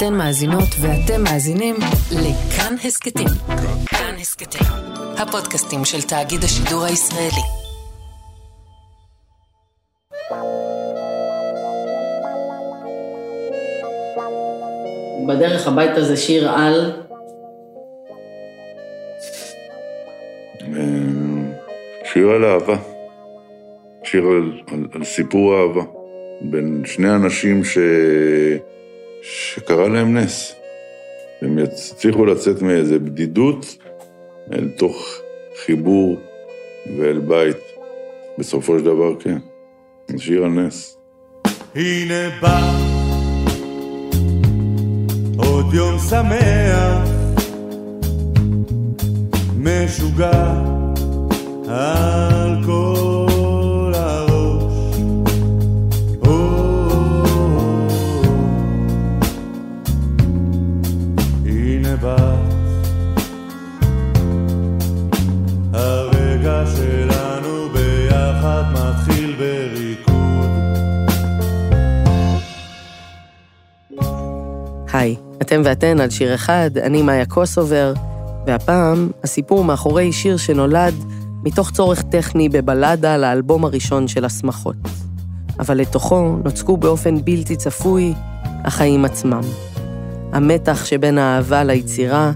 אתן מאזינות ואתם מאזינים לכאן הסכתים. כאן הסכתים, הפודקאסטים של תאגיד השידור הישראלי. בדרך הביתה זה שיר על... שיר על אהבה. שיר על, על, על סיפור אהבה. בין שני אנשים ש... שקרה להם נס. הם הצליחו לצאת מאיזה בדידות אל תוך חיבור ואל בית. בסופו של דבר, כן. שיר על נס. הנה בא עוד יום שמח, משוגע היי, אתם ואתן על שיר אחד, אני מאיה קוסובר, והפעם הסיפור מאחורי שיר שנולד מתוך צורך טכני בבלדה לאלבום הראשון של השמחות. אבל לתוכו נוצקו באופן בלתי צפוי החיים עצמם. המתח שבין האהבה ליצירה,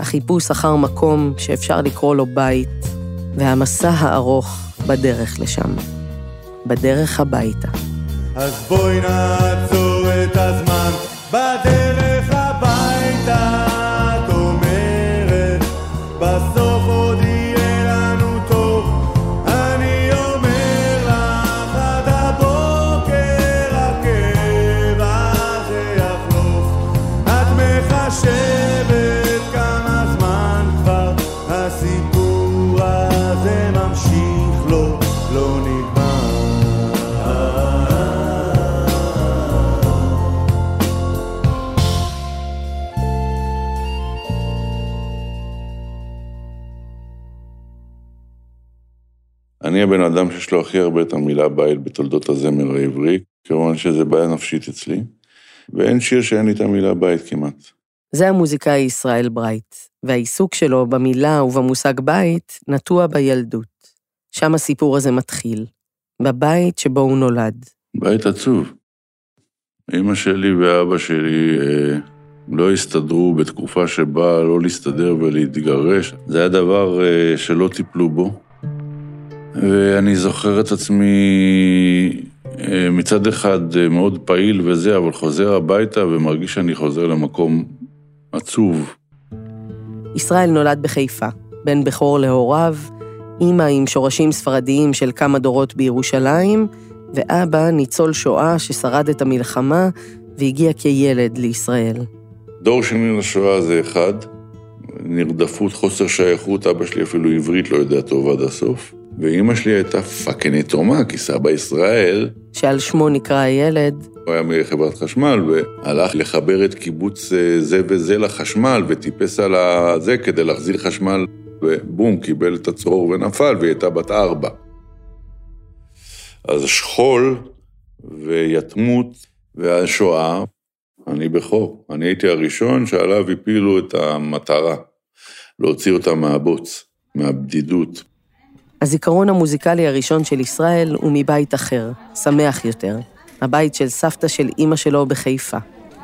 החיפוש אחר מקום שאפשר לקרוא לו בית, והמסע הארוך בדרך לשם. בדרך הביתה. אז בואי נעצור את הזמן בדרך הביתה הבן אדם שיש לו הכי הרבה את המילה בית בתולדות הזמר העברי, כמובן שזה בעיה נפשית אצלי, ואין שיר שאין לי את המילה בית כמעט. זה המוזיקאי ישראל ברייט, והעיסוק שלו במילה ובמושג בית נטוע בילדות. שם הסיפור הזה מתחיל, בבית שבו הוא נולד. בית עצוב. אמא שלי ואבא שלי אה, לא הסתדרו בתקופה שבה לא להסתדר ולהתגרש. זה היה דבר אה, שלא טיפלו בו. ואני זוכר את עצמי אה, מצד אחד אה, מאוד פעיל וזה, אבל חוזר הביתה ומרגיש שאני חוזר למקום עצוב. ישראל נולד בחיפה, בן בכור להוריו, אימא עם שורשים ספרדיים של כמה דורות בירושלים, ואבא ניצול שואה ששרד את המלחמה והגיע כילד לישראל. דור שני לשואה זה אחד, נרדפות, חוסר שייכות, אבא שלי אפילו עברית לא יודע טוב עד הסוף. ואימא שלי הייתה fucking יתומה, כי סבא ישראל, שעל שמו נקרא הילד, הוא היה מחברת חשמל, והלך לחבר את קיבוץ אה, זה וזה לחשמל, וטיפס על הזה כדי להחזיר חשמל, ובום, קיבל את הצרור ונפל, והיא הייתה בת ארבע. אז שכול ויתמות והשואה, אני בכור. אני הייתי הראשון שעליו הפילו את המטרה, להוציא אותה מהבוץ, מהבדידות. הזיכרון המוזיקלי הראשון של ישראל הוא מבית אחר, שמח יותר, הבית של סבתא של אימא שלו בחיפה.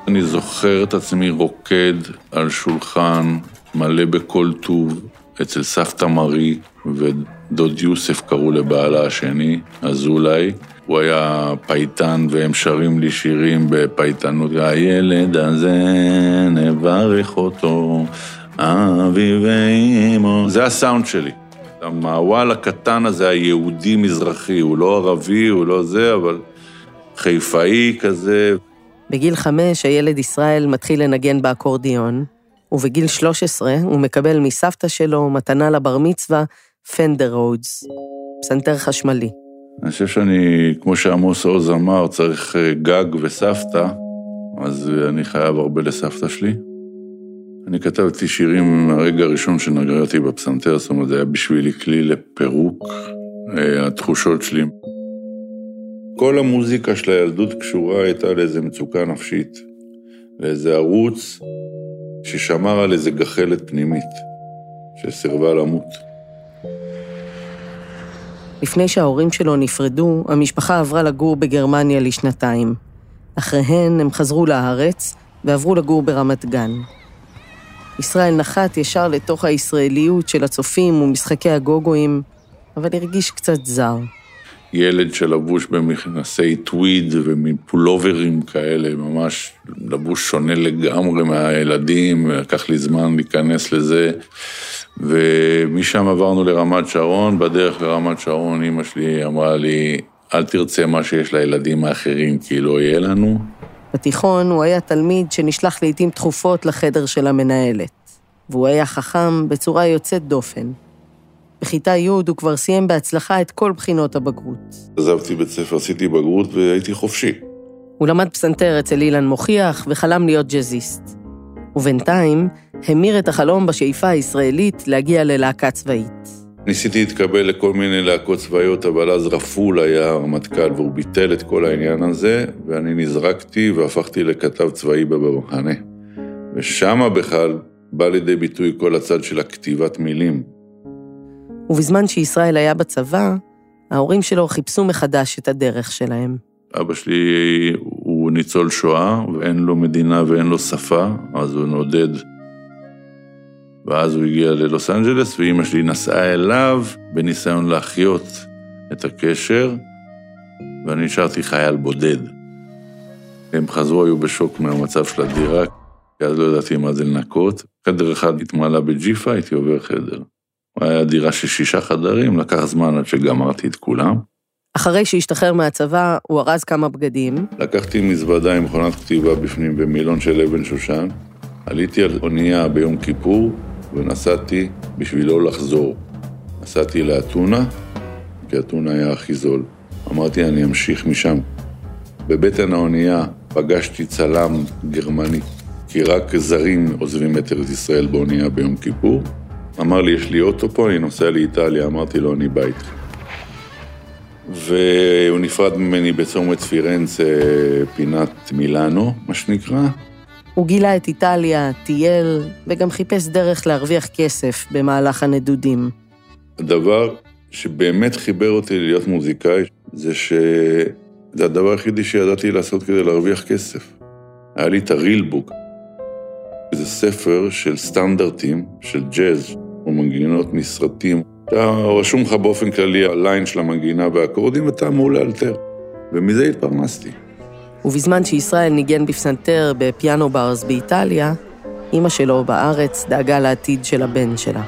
אני זוכר את עצמי רוקד על שולחן מלא בכל טוב אצל סבתא מרי ודוד יוסף קראו לבעלה השני, אזולאי. הוא היה פייטן והם שרים לי שירים בפייטנות. הילד הזה, נברך אותו, אבי ואימו. זה הסאונד שלי. המעוול הקטן הזה, היהודי-מזרחי, הוא לא ערבי, הוא לא זה, אבל חיפאי כזה. בגיל חמש הילד ישראל מתחיל לנגן באקורדיון, ובגיל 13 הוא מקבל מסבתא שלו מתנה לבר מצווה פנדר רודס, פסנתר חשמלי. אני חושב שאני, כמו שעמוס עוז אמר, צריך אה, גג וסבתא, אז אה, אני חייב הרבה לסבתא שלי. אני כתבתי שירים מהרגע הראשון שנגרתי בפסנתר, זאת אומרת, זה היה בשבילי כלי לפירוק אה, התחושות שלי. כל המוזיקה של הילדות קשורה הייתה לאיזו מצוקה נפשית. לאיזה ערוץ ששמר על איזה גחלת פנימית, שסירבה למות. לפני שההורים שלו נפרדו, המשפחה עברה לגור בגרמניה לשנתיים. אחריהן הם חזרו לארץ ועברו לגור ברמת גן. ישראל נחת ישר לתוך הישראליות של הצופים ומשחקי הגוגואים, אבל הרגיש קצת זר. ילד שלבוש במכנסי טוויד ומפולוברים כאלה, ממש לבוש שונה לגמרי מהילדים, לקח לי זמן להיכנס לזה. ומשם עברנו לרמת שרון, בדרך לרמת שרון אימא שלי אמרה לי, אל תרצה מה שיש לילדים האחרים, כי לא יהיה לנו. בתיכון הוא היה תלמיד שנשלח לעיתים תכופות לחדר של המנהלת, והוא היה חכם בצורה יוצאת דופן. בכיתה י' הוא כבר סיים בהצלחה את כל בחינות הבגרות. עזבתי בית ספר, עשיתי בגרות והייתי חופשי. הוא למד פסנתר אצל אילן מוכיח וחלם להיות ג'אזיסט. ובינתיים המיר את החלום בשאיפה הישראלית להגיע ללהקה צבאית. ניסיתי להתקבל לכל מיני להקות צבאיות, אבל אז רפול היה הרמטכ"ל והוא ביטל את כל העניין הזה, ואני נזרקתי והפכתי לכתב צבאי במחנה. ושמה בכלל בא לידי ביטוי כל הצד של הכתיבת מילים. ובזמן שישראל היה בצבא, ההורים שלו חיפשו מחדש את הדרך שלהם. אבא שלי הוא ניצול שואה, ואין לו מדינה ואין לו שפה, אז הוא נודד. ואז הוא הגיע ללוס אנג'לס, ואימא שלי נסעה אליו בניסיון להחיות את הקשר, ואני נשארתי חייל בודד. הם חזרו, היו בשוק מהמצב של הדירה, כי אז לא ידעתי מה זה לנקות. חדר אחד התמלא בג'יפה, הייתי עובר חדר. היה דירה של שישה חדרים, לקח זמן עד שגמרתי את כולם. אחרי שהשתחרר מהצבא, הוא ארז כמה בגדים. לקחתי מזוודה עם מכונת כתיבה בפנים במילון של אבן שושן, עליתי על אונייה ביום כיפור ונסעתי בשביל לא לחזור. נסעתי לאתונה, כי אתונה היה הכי זול. אמרתי, אני אמשיך משם. בבטן האונייה פגשתי צלם גרמני, כי רק זרים עוזבים את ארץ ישראל באונייה ביום כיפור. אמר לי, יש לי אוטו פה, אני נוסע לאיטליה. אמרתי לו, אני בא איתך. והוא נפרד ממני בצומת פירנצה, פינת מילאנו, מה שנקרא. הוא גילה את איטליה, טייל, וגם חיפש דרך להרוויח כסף במהלך הנדודים. הדבר שבאמת חיבר אותי להיות מוזיקאי, זה שזה הדבר היחידי שידעתי לעשות כדי להרוויח כסף. היה לי את הרילבוק. זה ספר של סטנדרטים, של ג'אז, או מנגינות מסרטים. אתה רשום לך באופן כללי הליין של המנגינה והאקורדים, ואתה אמור לאלתר. ומזה התפרנסתי. ובזמן שישראל ניגן בפסנתר בפיאנו ברס באיטליה, אימא שלו בארץ דאגה לעתיד של הבן שלה.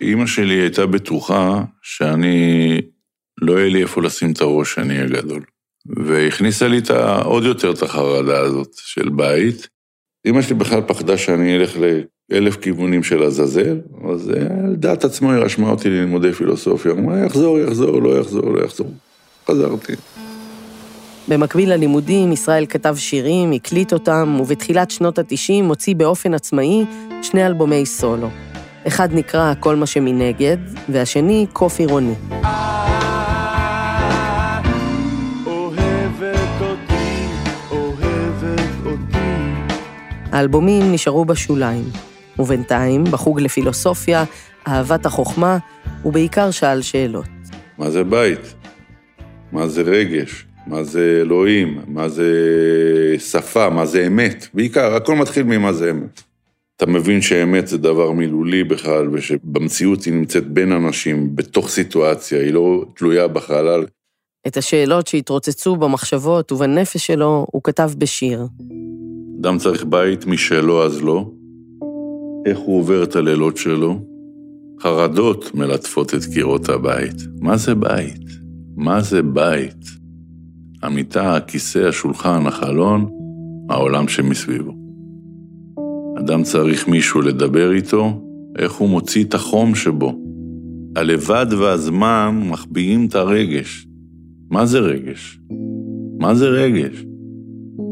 אימא שלי הייתה בטוחה שאני, לא יהיה לי איפה לשים את הראש שאני אהיה גדול. והכניסה לי את. עוד יותר את החרדה הזאת של בית. אימא שלי בכלל פחדה שאני אלך לאלף כיוונים של עזאזל, אז על דעת עצמו היא רשמה אותי ללימודי פילוסופיה. אמרה, יחזור, יחזור, לא יחזור, לא יחזור. חזרתי. במקביל ללימודים, ישראל כתב שירים, הקליט אותם, ובתחילת שנות ה-90 הוציא באופן עצמאי שני אלבומי סולו. אחד נקרא "כל מה שמנגד", והשני "קוף עירוני". האלבומים נשארו בשוליים, ובינתיים, בחוג לפילוסופיה, אהבת החוכמה, ובעיקר שאל שאלות. מה זה בית? מה זה רגש? מה זה אלוהים? מה זה שפה? מה זה אמת? בעיקר, הכל מתחיל ממה זה אמת. אתה מבין שאמת זה דבר מילולי בכלל, ושבמציאות היא נמצאת בין אנשים, בתוך סיטואציה, היא לא תלויה בחלל. את השאלות שהתרוצצו במחשבות ובנפש שלו, הוא כתב בשיר. אדם צריך בית משלו אז לא. איך הוא עובר את הלילות שלו? חרדות מלטפות את קירות הבית. מה זה בית? מה זה בית? המיטה, הכיסא, השולחן, החלון, העולם שמסביבו. אדם צריך מישהו לדבר איתו, איך הוא מוציא את החום שבו. הלבד והזמן מחביאים את הרגש. מה זה רגש? מה זה רגש?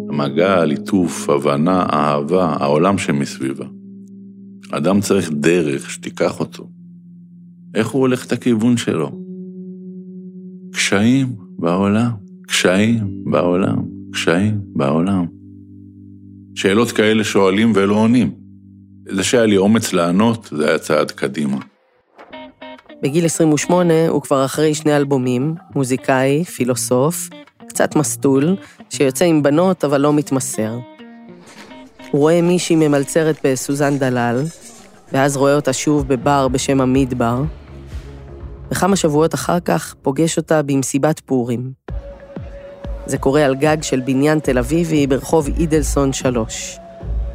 המגע, ליטוף, הבנה, אהבה, העולם שמסביבה. אדם צריך דרך שתיקח אותו. איך הוא הולך את הכיוון שלו? קשיים בעולם, קשיים בעולם, קשיים בעולם. שאלות כאלה שואלים ולא עונים. זה שהיה לי אומץ לענות, זה היה צעד קדימה. בגיל 28 הוא כבר אחרי שני אלבומים, מוזיקאי, פילוסוף, קצת מסטול, שיוצא עם בנות אבל לא מתמסר. הוא רואה מישהי ממלצרת בסוזן דלל, ואז רואה אותה שוב בבר בשם המדבר, וכמה שבועות אחר כך פוגש אותה במסיבת פורים. זה קורה על גג של בניין תל אביבי ברחוב אידלסון 3.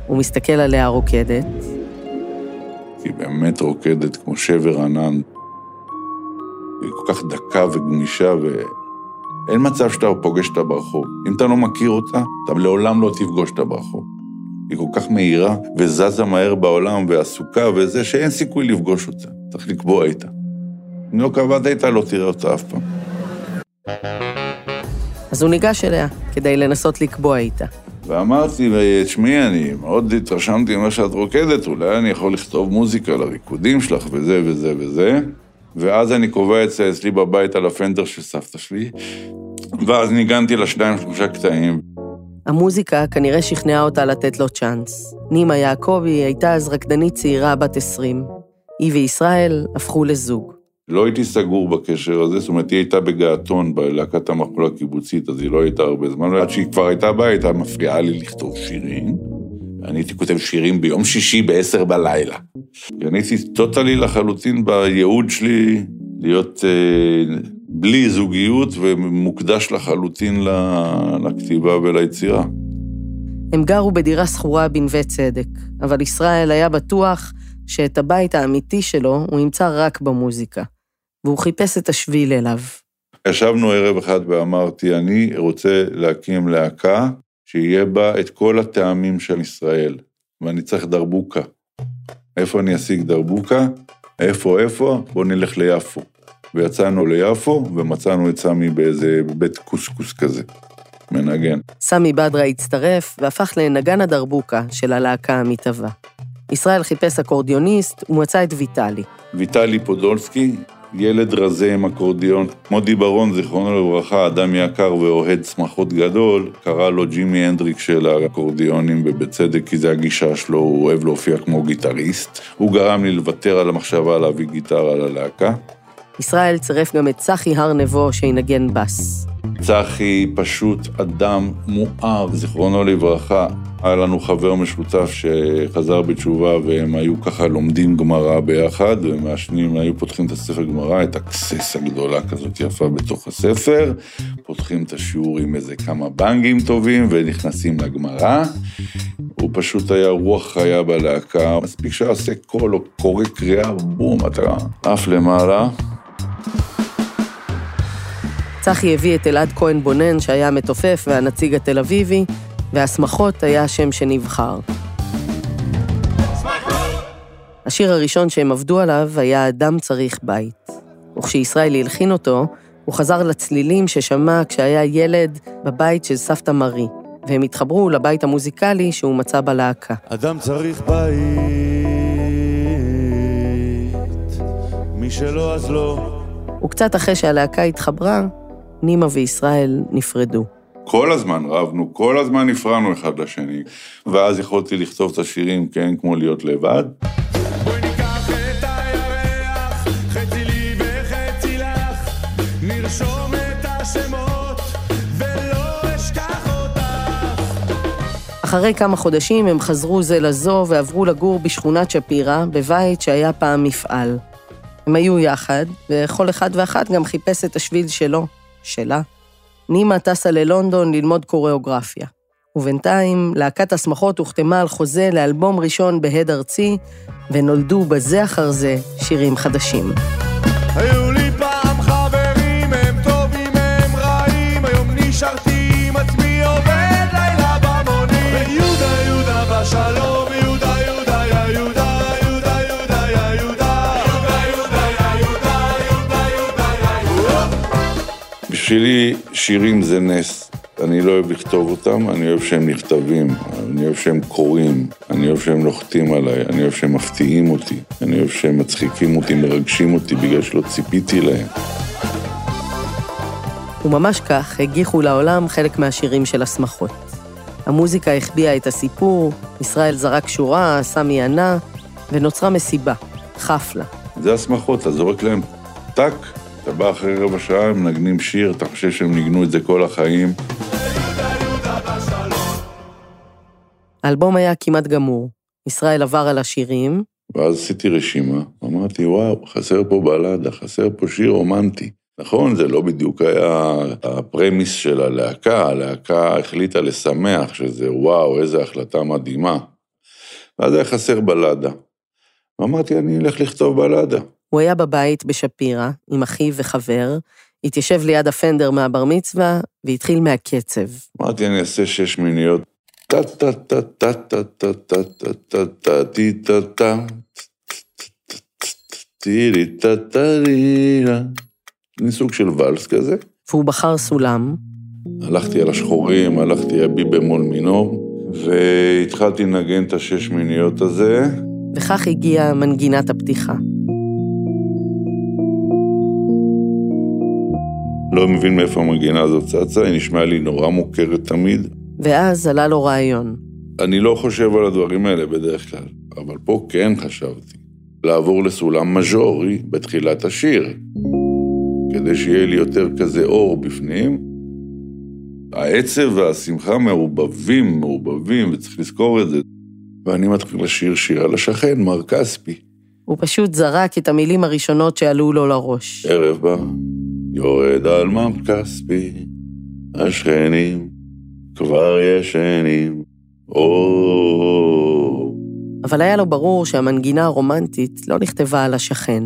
הוא מסתכל עליה רוקדת. היא באמת רוקדת כמו שבר ענן. היא כל כך דקה וגמישה, ואין מצב שאתה פוגש אותה ברחוב. אם אתה לא מכיר אותה, אתה לעולם לא תפגוש אותה ברחוב. היא כל כך מהירה וזזה מהר בעולם ועסוקה וזה, שאין סיכוי לפגוש אותה. צריך לקבוע איתה. אם לא קבעת איתה, לא תראה אותה אף פעם. אז הוא ניגש אליה כדי לנסות לקבוע איתה. ואמרתי, תשמעי, אני מאוד התרשמתי ממה שאת רוקדת, אולי אני יכול לכתוב מוזיקה לריקודים שלך וזה וזה וזה. ואז אני קובע את זה אצלי בבית על הפנדר של סבתא שלי, ואז ניגנתי לה שניים, שלושה קטעים. המוזיקה כנראה שכנעה אותה לתת לו צ'אנס. נימה יעקבי הייתה אז רקדנית צעירה בת 20. היא וישראל הפכו לזוג. לא הייתי סגור בקשר הזה, זאת אומרת, היא הייתה בגעתון בלהקת המחול הקיבוצית, אז היא לא הייתה הרבה זמן, ועד שהיא כבר הייתה באה, הייתה מפריעה לי לכתוב שירים. אני הייתי כותב שירים ביום שישי בעשר בלילה. אני הייתי טוטלי לחלוטין בייעוד שלי להיות אה, בלי זוגיות ומוקדש לחלוטין לכתיבה וליצירה. הם גרו בדירה שכורה בנווה צדק, אבל ישראל היה בטוח שאת הבית האמיתי שלו הוא ימצא רק במוזיקה, והוא חיפש את השביל אליו. ישבנו ערב אחד ואמרתי, אני רוצה להקים להקה שיהיה בה את כל הטעמים של ישראל, ואני צריך דרבוקה. איפה אני אשיג דרבוקה? איפה, איפה? בוא נלך ליפו. ויצאנו ליפו, ומצאנו את סמי באיזה בית קוסקוס כזה, מנגן. סמי בדרה הצטרף והפך לנגן הדרבוקה של הלהקה המתהווה. ישראל חיפש אקורדיוניסט ומצא את ויטלי. ויטלי פודולסקי, ילד רזה עם אקורדיון. מודי ברון, זיכרונו לברכה, אדם יקר ואוהד שמחות גדול, קרא לו ג'ימי הנדריקס של האקורדיונים, ובצדק, כי זה הגישה שלו, הוא אוהב להופיע כמו גיטריסט. הוא גרם לי לוותר על המחשבה להביא גיטרה ללהקה. ישראל צירף גם את צחי הר נבו שינגן בס. צחי פשוט אדם מואר, זיכרונו לברכה. היה לנו חבר משותף שחזר בתשובה והם היו ככה לומדים גמרא ביחד, ומעשנים, היו פותחים את הספר גמרא, את הכסס הגדולה כזאת יפה בתוך הספר, פותחים את השיעור עם איזה כמה בנגים טובים ונכנסים לגמרא. הוא פשוט היה רוח חיה בלהקה, מספיק שעושה קול או קורא קריאה, בום, אתה עף למעלה. צחי הביא את אלעד כהן בונן, שהיה המתופף והנציג התל אביבי, והשמחות היה השם שנבחר. השיר הראשון שהם עבדו עליו היה "אדם צריך בית". וכשישראל הלחין אותו, הוא חזר לצלילים ששמע כשהיה ילד בבית של סבתא מרי, והם התחברו לבית המוזיקלי שהוא מצא בלהקה. אדם צריך בית, מי שלא אז לא. וקצת אחרי שהלהקה התחברה, נימה וישראל נפרדו. כל הזמן רבנו, כל הזמן הפרענו אחד לשני, ואז יכולתי לכתוב את השירים, כן, כמו להיות לבד. אחרי כמה חודשים הם חזרו זה לזו ועברו לגור בשכונת שפירא, בבית שהיה פעם מפעל. הם היו יחד, וכל אחד ואחת גם חיפש את השביל שלו, שלה. נימה טסה ללונדון ללמוד קוריאוגרפיה. ובינתיים, להקת השמחות הוחתמה על חוזה לאלבום ראשון בהד ארצי, ונולדו בזה אחר זה שירים חדשים. היו בשבילי שירים זה נס. אני לא אוהב לכתוב אותם, אני אוהב שהם נכתבים, אני אוהב שהם קוראים, אני אוהב שהם נוחתים עליי, אני אוהב שהם מפתיעים אותי, אני אוהב שהם מצחיקים אותי, מרגשים אותי, בגלל שלא ציפיתי להם. וממש כך הגיחו לעולם חלק מהשירים של השמחות. המוזיקה החביאה את הסיפור, ישראל זרק שורה, סמי ענה, ונוצרה מסיבה, חפלה. זה השמחות, אתה זורק להם טאק, אתה בא אחרי רבע שעה, הם מנגנים שיר, אתה חושב שהם ניגנו את זה כל החיים. האלבום היה כמעט גמור. ישראל עבר על השירים, ואז עשיתי רשימה, אמרתי, וואו, חסר פה בלדה, חסר פה שיר רומנטי. נכון, זה לא בדיוק היה הפרמיס של הלהקה, הלהקה החליטה לשמח, שזה וואו, איזו החלטה מדהימה. ואז היה חסר בלדה. ואמרתי, אני אלך לכתוב בלדה. הוא היה בבית בשפירא, עם אחיו וחבר, התיישב ליד הפנדר מהבר מצווה, והתחיל מהקצב. אמרתי, אני אעשה שש מיניות. טה טה טה טה טה טה טה טה טה טה טי טה טה טירי טה טה רירה. מין סוג של ואלס כזה. והוא בחר סולם, הלכתי על השחורים, הלכתי אבי במול מינור, והתחלתי לנגן את השש מיניות הזה. וכך הגיעה מנגינת הפתיחה. לא מבין מאיפה המנגינה הזאת צצה, היא נשמעה לי נורא מוכרת תמיד. ואז עלה לו רעיון. אני לא חושב על הדברים האלה בדרך כלל, אבל פה כן חשבתי. לעבור לסולם מז'ורי בתחילת השיר, כדי שיהיה לי יותר כזה אור בפנים. העצב והשמחה מעורבבים, מעורבבים, וצריך לזכור את זה. ואני מתחיל לשיר שיר על השכן, מר כספי. הוא פשוט זרק את המילים הראשונות שעלו לו לראש. ערב בא, יורד על מר כספי, השכנים כבר ישנים. או... אבל היה לו ברור שהמנגינה הרומנטית לא נכתבה על השכן.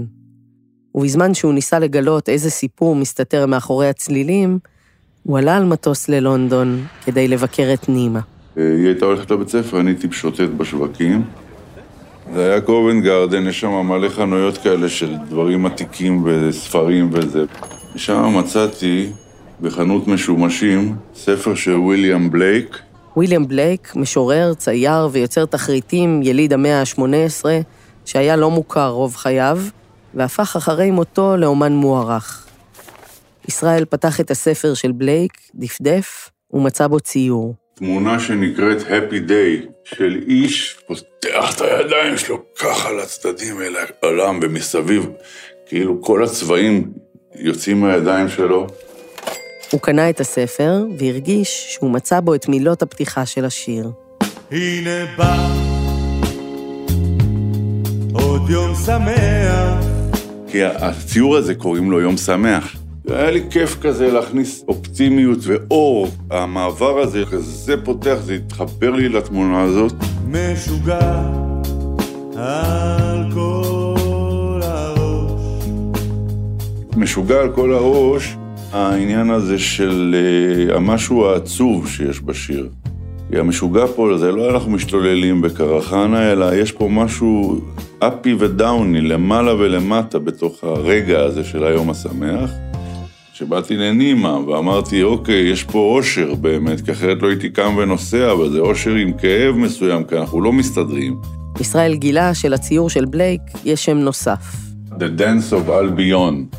ובזמן שהוא ניסה לגלות איזה סיפור מסתתר מאחורי הצלילים, הוא עלה על מטוס ללונדון כדי לבקר את נימה. היא הייתה הולכת לבית ספר, אני הייתי משוטט בשווקים. זה היה קובן גרדן, יש שם מלא חנויות כאלה של דברים עתיקים וספרים וזה. שם מצאתי, בחנות משומשים, ספר של ויליאם בלייק, ויליאם בלייק, משורר, צייר ויוצר תחריטים, יליד המאה ה-18, שהיה לא מוכר רוב חייו, והפך אחרי מותו לאומן מוערך. ישראל פתח את הספר של בלייק, דפדף, ומצא בו ציור. תמונה שנקראת Happy Day, של איש פותח את הידיים שלו ככה לצדדים אל העולם ומסביב, כאילו כל הצבעים יוצאים מהידיים שלו. הוא קנה את הספר והרגיש שהוא מצא בו את מילות הפתיחה של השיר. הנה בא עוד יום שמח כי הציור הזה קוראים לו יום שמח. היה לי כיף כזה להכניס אופטימיות ואור. המעבר הזה, כזה פותח, זה התחבר לי לתמונה הזאת. משוגע על כל הראש משוגע על כל הראש, העניין הזה של אה, המשהו העצוב שיש בשיר. כי המשוגע פה זה לא אנחנו משתוללים בקרחנה, אלא יש פה משהו אפי ודאוני, למעלה ולמטה בתוך הרגע הזה של היום השמח. שבאתי לנימה ואמרתי, אוקיי, יש פה אושר באמת, כי אחרת לא הייתי קם ונוסע, אבל זה אושר עם כאב מסוים, כי אנחנו לא מסתדרים. ישראל גילה שלציור של בלייק יש שם נוסף, The Dance of Albion.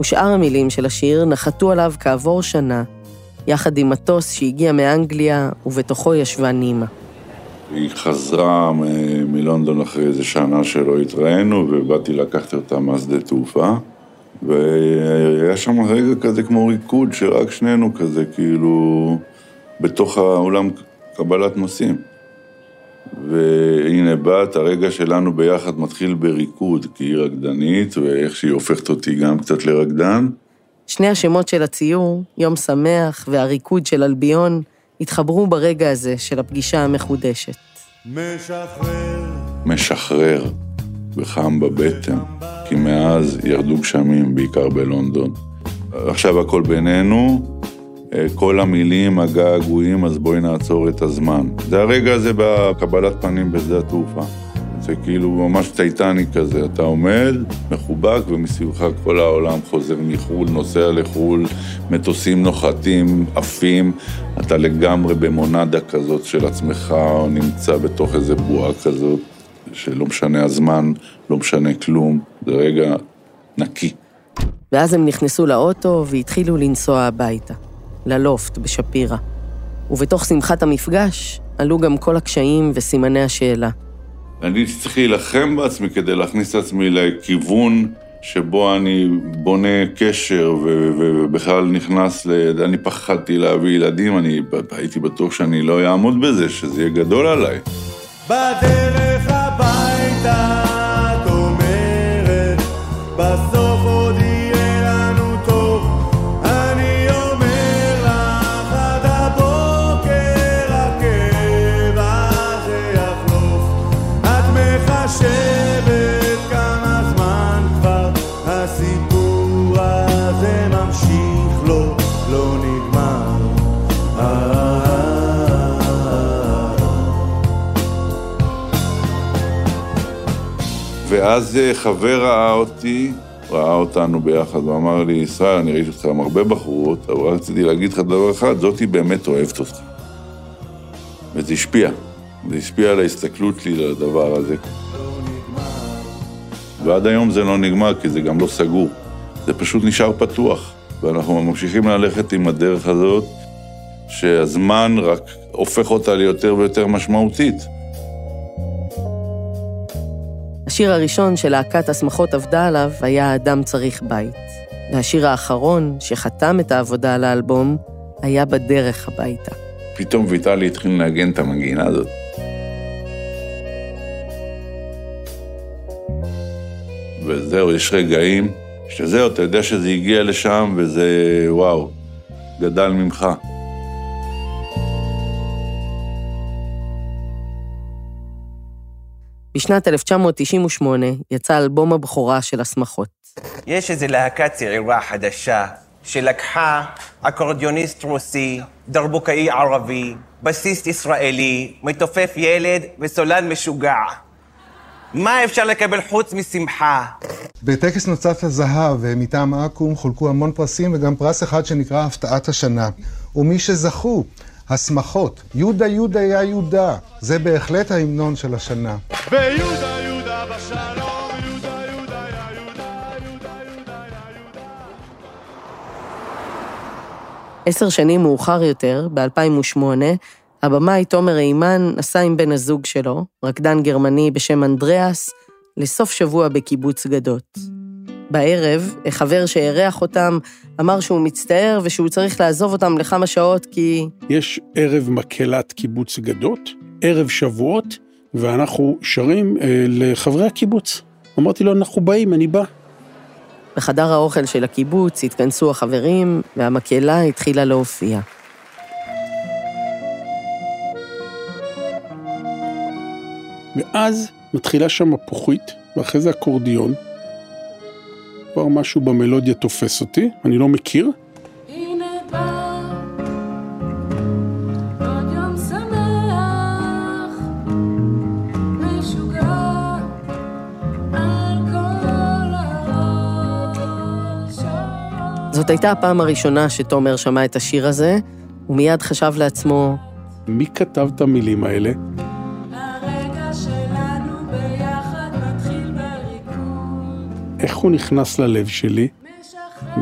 ושאר המילים של השיר נחתו עליו כעבור שנה, יחד עם מטוס שהגיע מאנגליה, ובתוכו ישבה נימה. היא חזרה מלונדון אחרי איזה שנה שלא התראינו, ובאתי לקחת אותה מהשדה תעופה. והיה שם רגע כזה כמו ריקוד, שרק שנינו כזה, כאילו, בתוך האולם קבלת נושאים. והנה בת, הרגע שלנו ביחד מתחיל בריקוד, כי היא רקדנית, ואיך שהיא הופכת אותי גם קצת לרקדן. שני השמות של הציור, יום שמח והריקוד של אלביון, התחברו ברגע הזה של הפגישה המחודשת. משחרר משחרר וחם בבטן, כי מאז ירדו גשמים, בעיקר בלונדון. עכשיו הכל בינינו, אה, כל המילים, הגעגועים, אז בואי נעצור את הזמן. זה הרגע הזה בקבלת פנים בשדה התעופה. זה כאילו ממש טייטני כזה, אתה עומד, מחובק, ומסביבך כל העולם חוזר מחו"ל, נוסע לחו"ל, מטוסים נוחתים, עפים, אתה לגמרי במונדה כזאת של עצמך, או נמצא בתוך איזה בועה כזאת, שלא משנה הזמן, לא משנה כלום, זה רגע נקי. ואז הם נכנסו לאוטו והתחילו לנסוע הביתה, ללופט בשפירא. ובתוך שמחת המפגש עלו גם כל הקשיים וסימני השאלה. אני צריך להילחם בעצמי כדי להכניס את עצמי לכיוון שבו אני בונה קשר ובכלל נכנס ל... אני פחדתי להביא ילדים, אני הייתי בטוח שאני לא אעמוד בזה, שזה יהיה גדול עליי. בדרך הביתה ואז אה, חבר ראה אותי, ראה אותנו ביחד, ואמר לי, ישראל, אני ראיתי אותך עם הרבה בחורות, אבל רציתי להגיד לך דבר אחד, זאתי באמת אוהבת אותך. וזה השפיע. זה השפיע על ההסתכלות שלי לדבר הזה. ועד היום זה לא נגמר, כי זה גם לא סגור. זה פשוט נשאר פתוח. ואנחנו ממשיכים ללכת עם הדרך הזאת, שהזמן רק הופך אותה ליותר ויותר משמעותית. השיר הראשון של להקת השמחות עבדה עליו היה "אדם צריך בית", והשיר האחרון, שחתם את העבודה על האלבום, היה "בדרך הביתה". פתאום ויטלי התחיל לנגן את המנגינה הזאת. וזהו, יש רגעים שזהו, אתה יודע שזה הגיע לשם וזה, וואו, גדל ממך. בשנת 1998 יצא אלבום הבכורה של השמחות. יש איזו להקה צעירה חדשה שלקחה אקורדיוניסט רוסי, דרבוקאי ערבי, בסיסט ישראלי, מתופף ילד וסולן משוגע. מה אפשר לקבל חוץ משמחה? בטקס נוצת הזהב מטעם אקו"ם חולקו המון פרסים וגם פרס אחד שנקרא הפתעת השנה. ומי שזכו, השמחות, יהודה יהודה היה יהודה, זה בהחלט ההמנון של השנה. ויהודה יהודה בשלום. עשר שנים מאוחר יותר, ב-2008, הבמאי תומר אימן נסע עם בן הזוג שלו, רקדן גרמני בשם אנדריאס, לסוף שבוע בקיבוץ גדות. בערב, חבר שאירח אותם אמר שהוא מצטער ושהוא צריך לעזוב אותם לכמה שעות כי... יש ערב מקהלת קיבוץ גדות, ערב שבועות, ואנחנו שרים אה, לחברי הקיבוץ. אמרתי לו, אנחנו באים, אני בא. בחדר האוכל של הקיבוץ התכנסו החברים, והמקהלה התחילה להופיע. ואז מתחילה שם מפוחית, ואחרי זה אקורדיון. כבר משהו במלודיה תופס אותי, אני לא מכיר. זאת הייתה הפעם הראשונה שתומר שמע את השיר הזה, ומיד חשב לעצמו, מי כתב את המילים האלה? איך הוא נכנס ללב שלי,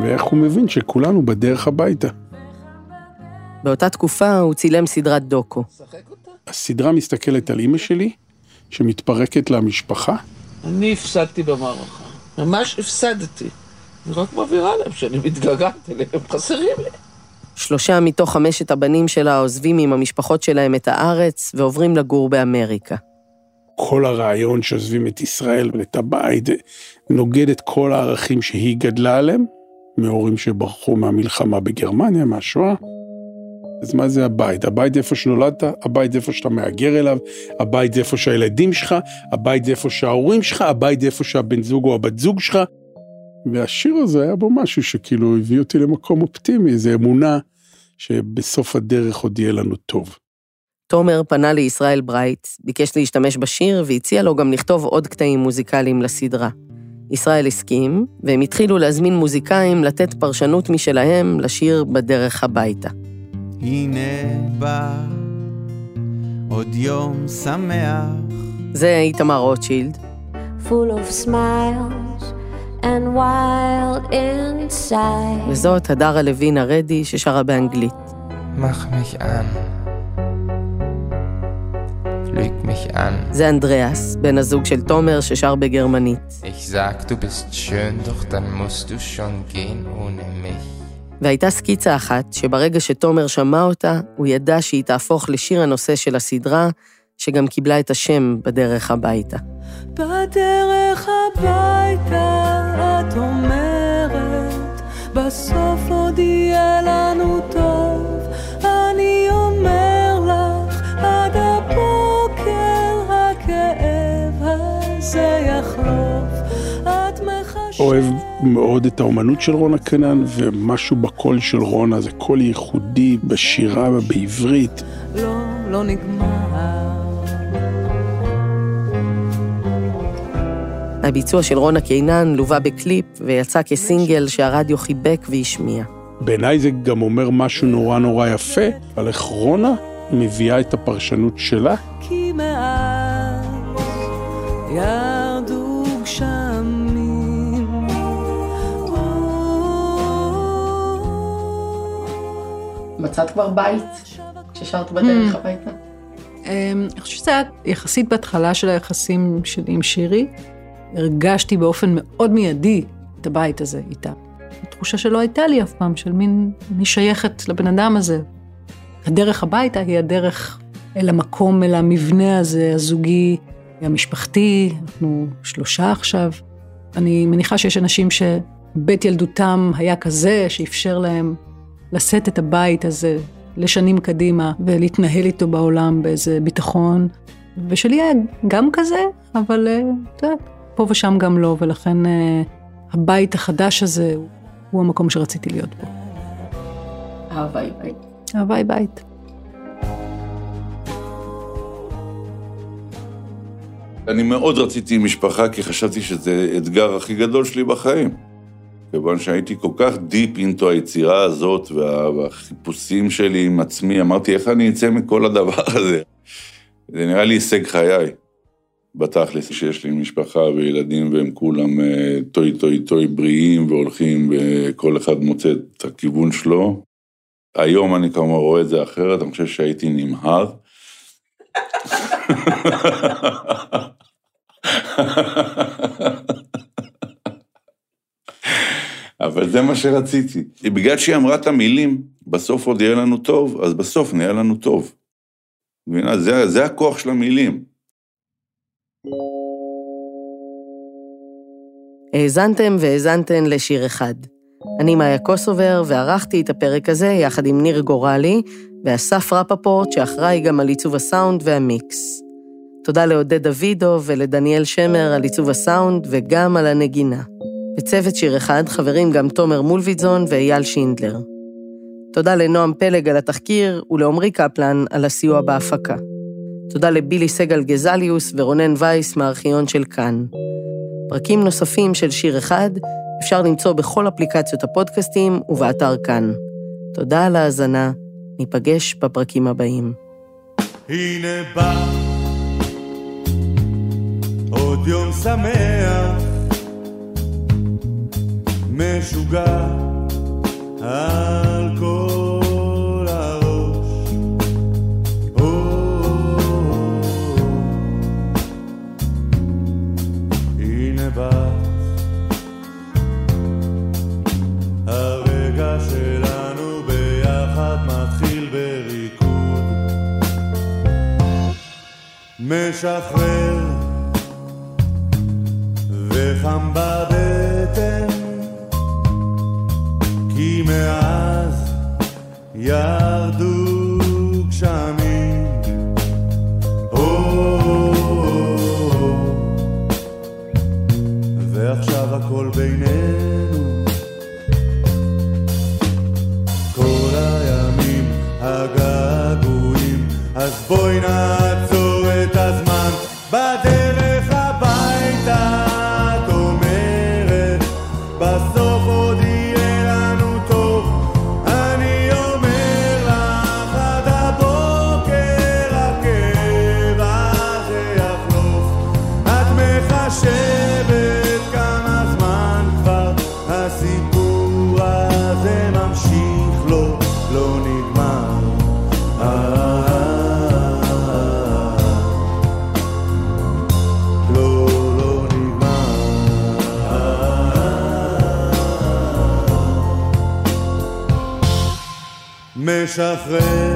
ואיך הוא מבין שכולנו בדרך הביתה. באותה תקופה הוא צילם סדרת דוקו. הסדרה מסתכלת על אימא שלי, שמתפרקת לה משפחה, אני הפסדתי במערכה, ממש הפסדתי. אני רק מבהירה להם שאני מתגעגעת אליהם, הם חסרים לי. שלושה מתוך חמשת הבנים שלה עוזבים עם המשפחות שלהם את הארץ ועוברים לגור באמריקה. כל הרעיון שעוזבים את ישראל ואת הבית, נוגד את כל הערכים שהיא גדלה עליהם, מהורים שברחו מהמלחמה בגרמניה, מהשואה. אז מה זה הבית? הבית זה איפה שנולדת, הבית זה איפה שאתה מהגר אליו, הבית זה איפה שהילדים שלך, הבית זה איפה שההורים שלך, הבית זה איפה שהבן זוג או הבת זוג שלך. והשיר הזה היה בו משהו שכאילו הביא אותי למקום אופטימי, איזו אמונה שבסוף הדרך עוד יהיה לנו טוב. תומר פנה לישראל ברייט, ביקש להשתמש בשיר והציע לו גם לכתוב עוד קטעים מוזיקליים לסדרה. ישראל הסכים, והם התחילו להזמין מוזיקאים לתת פרשנות משלהם לשיר בדרך הביתה. הנה בא עוד יום שמח. זה איתמר רוטשילד, full of smiles and wild inside. וזאת הדרה לוין הרדי ששרה באנגלית. Mach mich an. Lüg mich an. זה אנדריאס, בן הזוג של תומר ששר בגרמנית. Ich sag, du bist schön, doch dann musst du schon gehen ohne mich. והייתה סקיצה אחת שברגע שתומר שמע אותה, הוא ידע שהיא תהפוך לשיר הנושא של הסדרה, שגם קיבלה את השם בדרך הביתה. בדרך הביתה את אומרת, בסוף עוד יהיה לנו טוב. אוהב מאוד את האומנות של רונה קנן, ומשהו בקול של רונה, זה קול ייחודי בשירה ובעברית. לא, לא נגמר. הביצוע של רונה קינן לווה בקליפ ויצא כסינגל שהרדיו חיבק והשמיע. בעיניי זה גם אומר משהו נורא נורא יפה על איך רונה מביאה את הפרשנות שלה. כי מאז מצאת כבר בית כששרת בדרך הביתה? אמ, אני חושבת שזה היה יחסית בהתחלה של היחסים שלי עם שירי. הרגשתי באופן מאוד מיידי את הבית הזה איתה. תחושה שלא הייתה לי אף פעם, של מין, אני שייכת לבן אדם הזה. הדרך הביתה היא הדרך אל המקום, אל המבנה הזה, הזוגי, המשפחתי, אנחנו שלושה עכשיו. אני מניחה שיש אנשים שבית ילדותם היה כזה, שאפשר להם לשאת את הבית הזה לשנים קדימה ולהתנהל איתו בעולם באיזה ביטחון. ושלי היה גם כזה, אבל אה, את יודעת, פה ושם גם לא, ולכן אה, הבית החדש הזה הוא המקום שרציתי להיות בו. אהבה היא בית. אהבה היא בית. אני מאוד רציתי משפחה, כי חשבתי שזה האתגר הכי גדול שלי בחיים. כיוון שהייתי כל כך deep into היצירה הזאת, וה- והחיפושים שלי עם עצמי, אמרתי, איך אני אצא מכל הדבר הזה? זה נראה לי הישג חיי, בתכלס, שיש לי משפחה וילדים, והם כולם אה, טוי טוי טוי בריאים והולכים, וכל אחד מוצא את הכיוון שלו. היום אני כמובן רואה את זה אחרת, אני חושב שהייתי נמהר. אבל זה מה שרציתי. בגלל שהיא אמרה את המילים, בסוף עוד יהיה לנו טוב, אז בסוף נהיה לנו טוב. מבינה? זה, זה הכוח של המילים. האזנתם והאזנתן לשיר אחד. אני מאיה קוסובר, וערכתי את הפרק הזה יחד עם ניר גורלי ואסף רפפורט, שאחראי גם על עיצוב הסאונד והמיקס. תודה לעודד דוידו ולדניאל שמר על עיצוב הסאונד וגם על הנגינה. בצוות שיר אחד חברים גם תומר מולביטזון ואייל שינדלר. תודה לנועם פלג על התחקיר ולעמרי קפלן על הסיוע בהפקה. תודה לבילי סגל גזליוס ורונן וייס מהארכיון של כאן. פרקים נוספים של שיר אחד אפשר למצוא בכל אפליקציות הפודקאסטים ובאתר כאן. תודה על ההאזנה, ניפגש בפרקים הבאים. הנה בא עוד יום שמח משוגע על כל הראש. או, הנה בא הרגע שלנו ביחד מתחיל בריקוד. משחרר משחרר